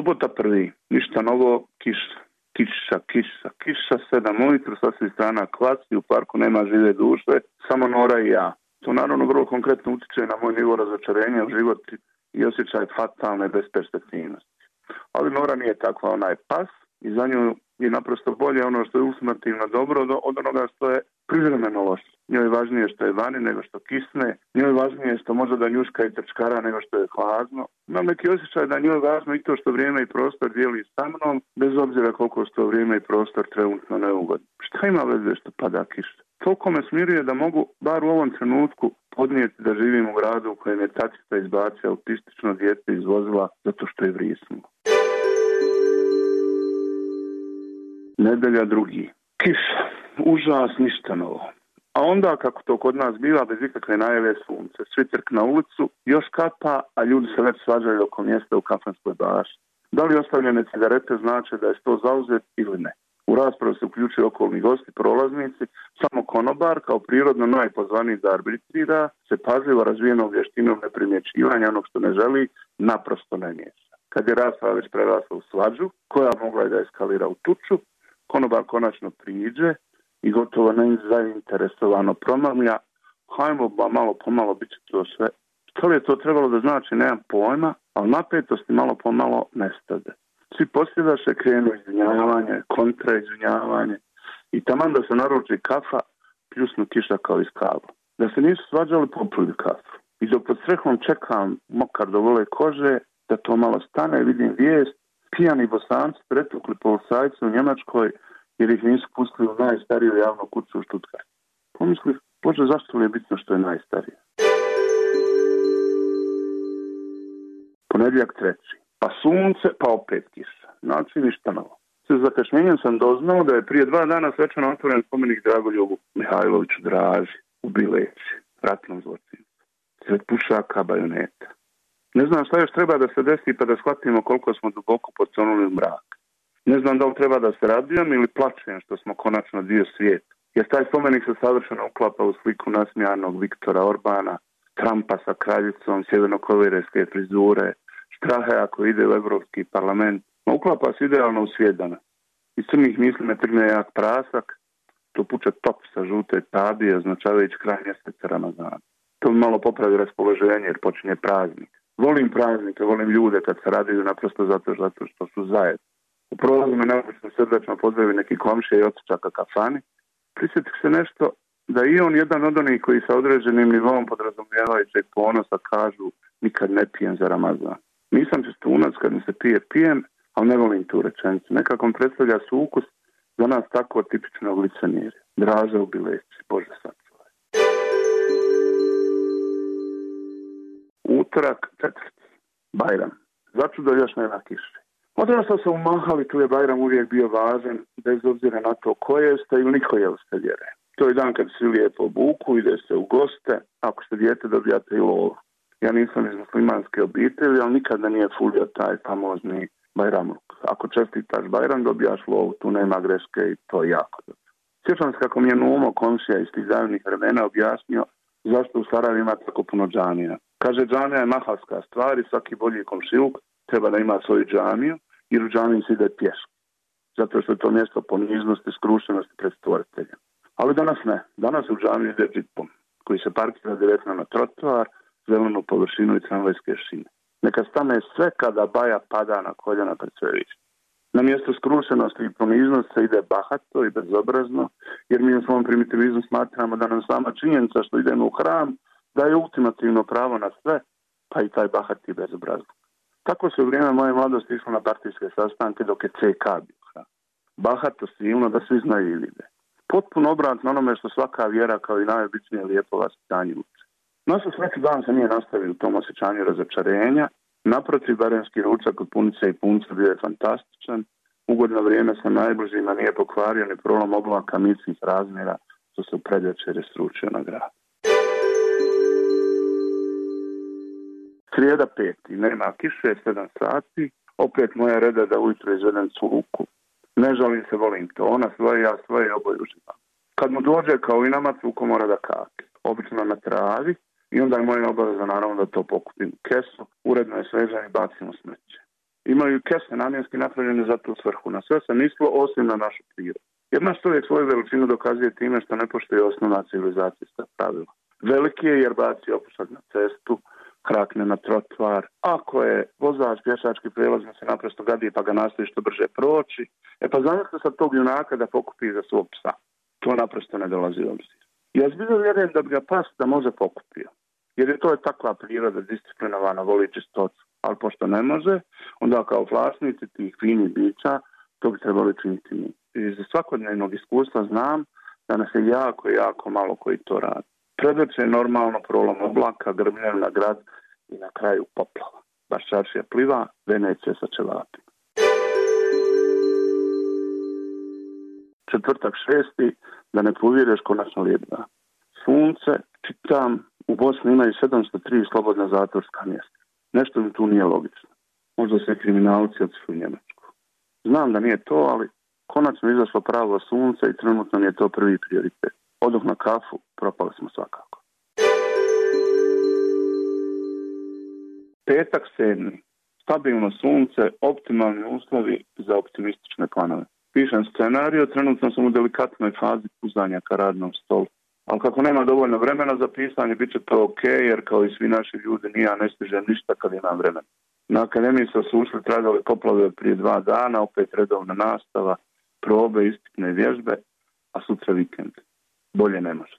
Subota prvi, ništa novo, kiša, kiša, kiša, kiša, sedam ujutro, sa svih strana klasi, u parku nema žive duše, samo Nora i ja. To naravno vrlo konkretno utječe na moj nivo razočarenja u život i osjećaj fatalne besperspektivnosti. Ali Nora nije takva, ona je pas i za nju je naprosto bolje ono što je ultimativno dobro od onoga što je privremeno loše. Njoj je važnije što je vani nego što kisne, njoj je važnije što može da njuška i trčkara nego što je hladno. Imam neki osjećaj da njoj je važno i to što vrijeme i prostor dijeli sa mnom, bez obzira koliko što vrijeme i prostor trenutno neugodno. Šta ima veze što pada kiša? Toliko me smiruje da mogu, bar u ovom trenutku, podnijeti da živim u gradu u kojem je tacista izbacio autistično dijete iz vozila zato što je vrisnuo. Nedelja drugi. Kiša. Užas, ništa novo. A onda, kako to kod nas biva, bez ikakve najave sunce, svi trk na ulicu, još kapa, a ljudi se već svađaju oko mjesta u kafanskoj baši. Da li ostavljene cigarete znače da je to zauzet ili ne? U raspravu se uključuju okolni gosti, prolaznici, samo konobar kao prirodno najpozvaniji da arbitrira se pažljivo razvijenom vještinom neprimjećivanja onog što ne želi, naprosto ne miješa. Kad je rasprava već prerasla u svađu, koja mogla je da eskalira u tuču, konobar konačno priđe i gotovo nezainteresovano promrmlja, hajmo ba malo pomalo bit će to sve. Što li je to trebalo da znači, nemam pojma, ali napetosti malo pomalo nestade. Svi se krenu izvinjavanje, kontra izvinjavanje i taman da se naruči kafa, pljusnu kiša kao iz kava. Da se nisu svađali, popili kafu. I dok pod strehom čekam mokar do vole kože, da to malo stane, vidim vijest, pijani bosanci pretukli policajcu u Njemačkoj jer ih nisu pustili u najstariju javnu kuću u Stuttgart. Pomisli, bože, zašto li je bitno što je najstarije? Ponedjeljak treći. Pa sunce, pa opet kiša. Znači ništa novo. S zakašnjenjem sam doznao da je prije dva dana svečano otvoren spomenik Dragoljubu Mihajloviću Draži u Bileći, ratnom zločinu. Sred pušaka, bajoneta. Ne znam šta još treba da se desi pa da shvatimo koliko smo duboko poconuli u mrak. Ne znam da li treba da se radujem ili plaćem što smo konačno dio svijeta. Jer taj spomenik se savršeno uklapa u sliku nasmijanog Viktora Orbana, Trumpa sa kraljicom, sjevernokovirejske frizure, Štrahe ako ide u Europski parlament. No, uklapa se idealno u svijet danas. Iz crnih misli me trgne jak prasak, to puče top sa žute tabije, označavajući kraj mjeseca Ramazana. To mi malo popravi raspoloženje jer počinje praznik. Volim praznike, volim ljude kad se radiju naprosto zato, što su zajedno. U prolazu me naprosto srdačno pozdravi neki komšije i otičaka kafani. Prisjetih se nešto da i on jedan od onih koji sa određenim nivom podrazumijevaju ponosa kažu nikad ne pijem za Ramazan. Nisam čestunac kad mi se pije pijem, ali ne volim tu rečenicu. Nekako mi predstavlja sukus za nas tako tipičnog licemjerja. Draže u bileći, Bože sačuvaj. Utorak četvrti, Bajram. Začudo još nema kiše. Odrastao sam u Mahali, tu je Bajram uvijek bio važan, bez obzira na to ko jeste ili niko ste vjere. To je dan kad se lijepo obuku, ide se u goste, ako ste dijete dobijate i lovu. Ja nisam iz muslimanske obitelji, ali nikada nije fulio taj famozni Bajram. Ako čestitaš Bajram, dobijaš lovu, tu nema greške i to je jako dobro. Sjećam se kako mi je Numo komšija iz tih davnih vremena objasnio zašto u Sarajevu ima tako puno džamija. Kaže, džamija je mahalska stvar i svaki bolji komšiluk treba da ima svoju džamiju jer u džamiji se ide pješko. Zato što je to mjesto poniznosti, skrušenosti pred stvoriteljem. Ali danas ne. Danas u džamiji ide džipom koji se parkira direktno na trotoar, zelenu površinu i tramvajske šine. Neka stane sve kada baja pada na koljena pred svevićem. Na mjesto skrušenosti i poniznosti se ide bahato i bezobrazno, jer mi u svom primitivizmu smatramo da nam sama činjenica što idemo u hram da je ultimativno pravo na sve, pa i taj bahati bezobrazno. Tako se u vrijeme moje mladosti išlo na partijske sastanke dok je CK bio. Bahato silno da svi znaju i vide. Potpuno obratno onome što svaka vjera kao i najobičnije lijepo vaspitanje uče. Se svaki dan se nije nastavio u tom osjećanju razočarenja. Naprotiv, barenski ručak od punice i punca bio je fantastičan. Ugodno vrijeme sa najbližima nije pokvario ni prolom oblaka mitskih razmjera što se u predvečer stručio na grad. Srijeda peti, nema kiše, sedam sati, opet moja reda da ujutro izvedem cuku. Ne žalim se, volim to. Ona svoje, ja svoje, oboj uživam. Kad mu dođe kao i nama, cuko mora da kake. Obično na travi i onda je moja obaveza naravno da to pokupim kesu, uredno je svežan i bacimo smeće. imaju kese namjenski napravljene za tu svrhu. Na sve se mislo osim na našu prirodu. Jedna čovjek svoju veličinu dokazuje time što ne poštuje osnovna civilizacijska pravila. Veliki je jer baci opušak na cestu, krakne na trotvar. Ako je vozač pješački prijelaz se naprosto gadi pa ga nastoji što brže proći, e pa zamislite sad tog junaka da pokupi za svog psa. To naprosto ne dolazi u obzir. Ja zbilja vjerujem da bi ga pas da može pokupio. Jer je to je takva priroda disciplinovana, voli čistoću. Ali pošto ne može, onda kao vlasnici tih finih bića to bi trebali činiti mi. Iz svakodnevnog iskustva znam da nas je jako, jako malo koji to radi. Predeće normalno prolom oblaka, grbljen na grad i na kraju poplava. Baš čaršija pliva, Venecija sa čevapima. Četvrtak šesti, da ne povjereš konačno lijepna. Sunce, čitam, u Bosni imaju 703 slobodna zatvorska mjesta. Nešto mi tu nije logično. Možda se kriminalci odsvu Njemačku. Znam da nije to, ali konačno izašlo pravo sunce i trenutno mi je to prvi prioritet. Oduh na kafu, propali smo svakako. Petak sedmi. Stabilno sunce, optimalni uslovi za optimistične planove. Pišem scenariju, trenutno sam u delikatnoj fazi puzanja ka radnom stolu. Ali kako nema dovoljno vremena za pisanje, bit će to ok, jer kao i svi naši ljudi nija ne stižem ništa kad imam vremena. Na akademiji su ušli tragali poplave prije dva dana, opet redovna nastava, probe, ispitne vježbe, a sutra vikend. Bolje ne može.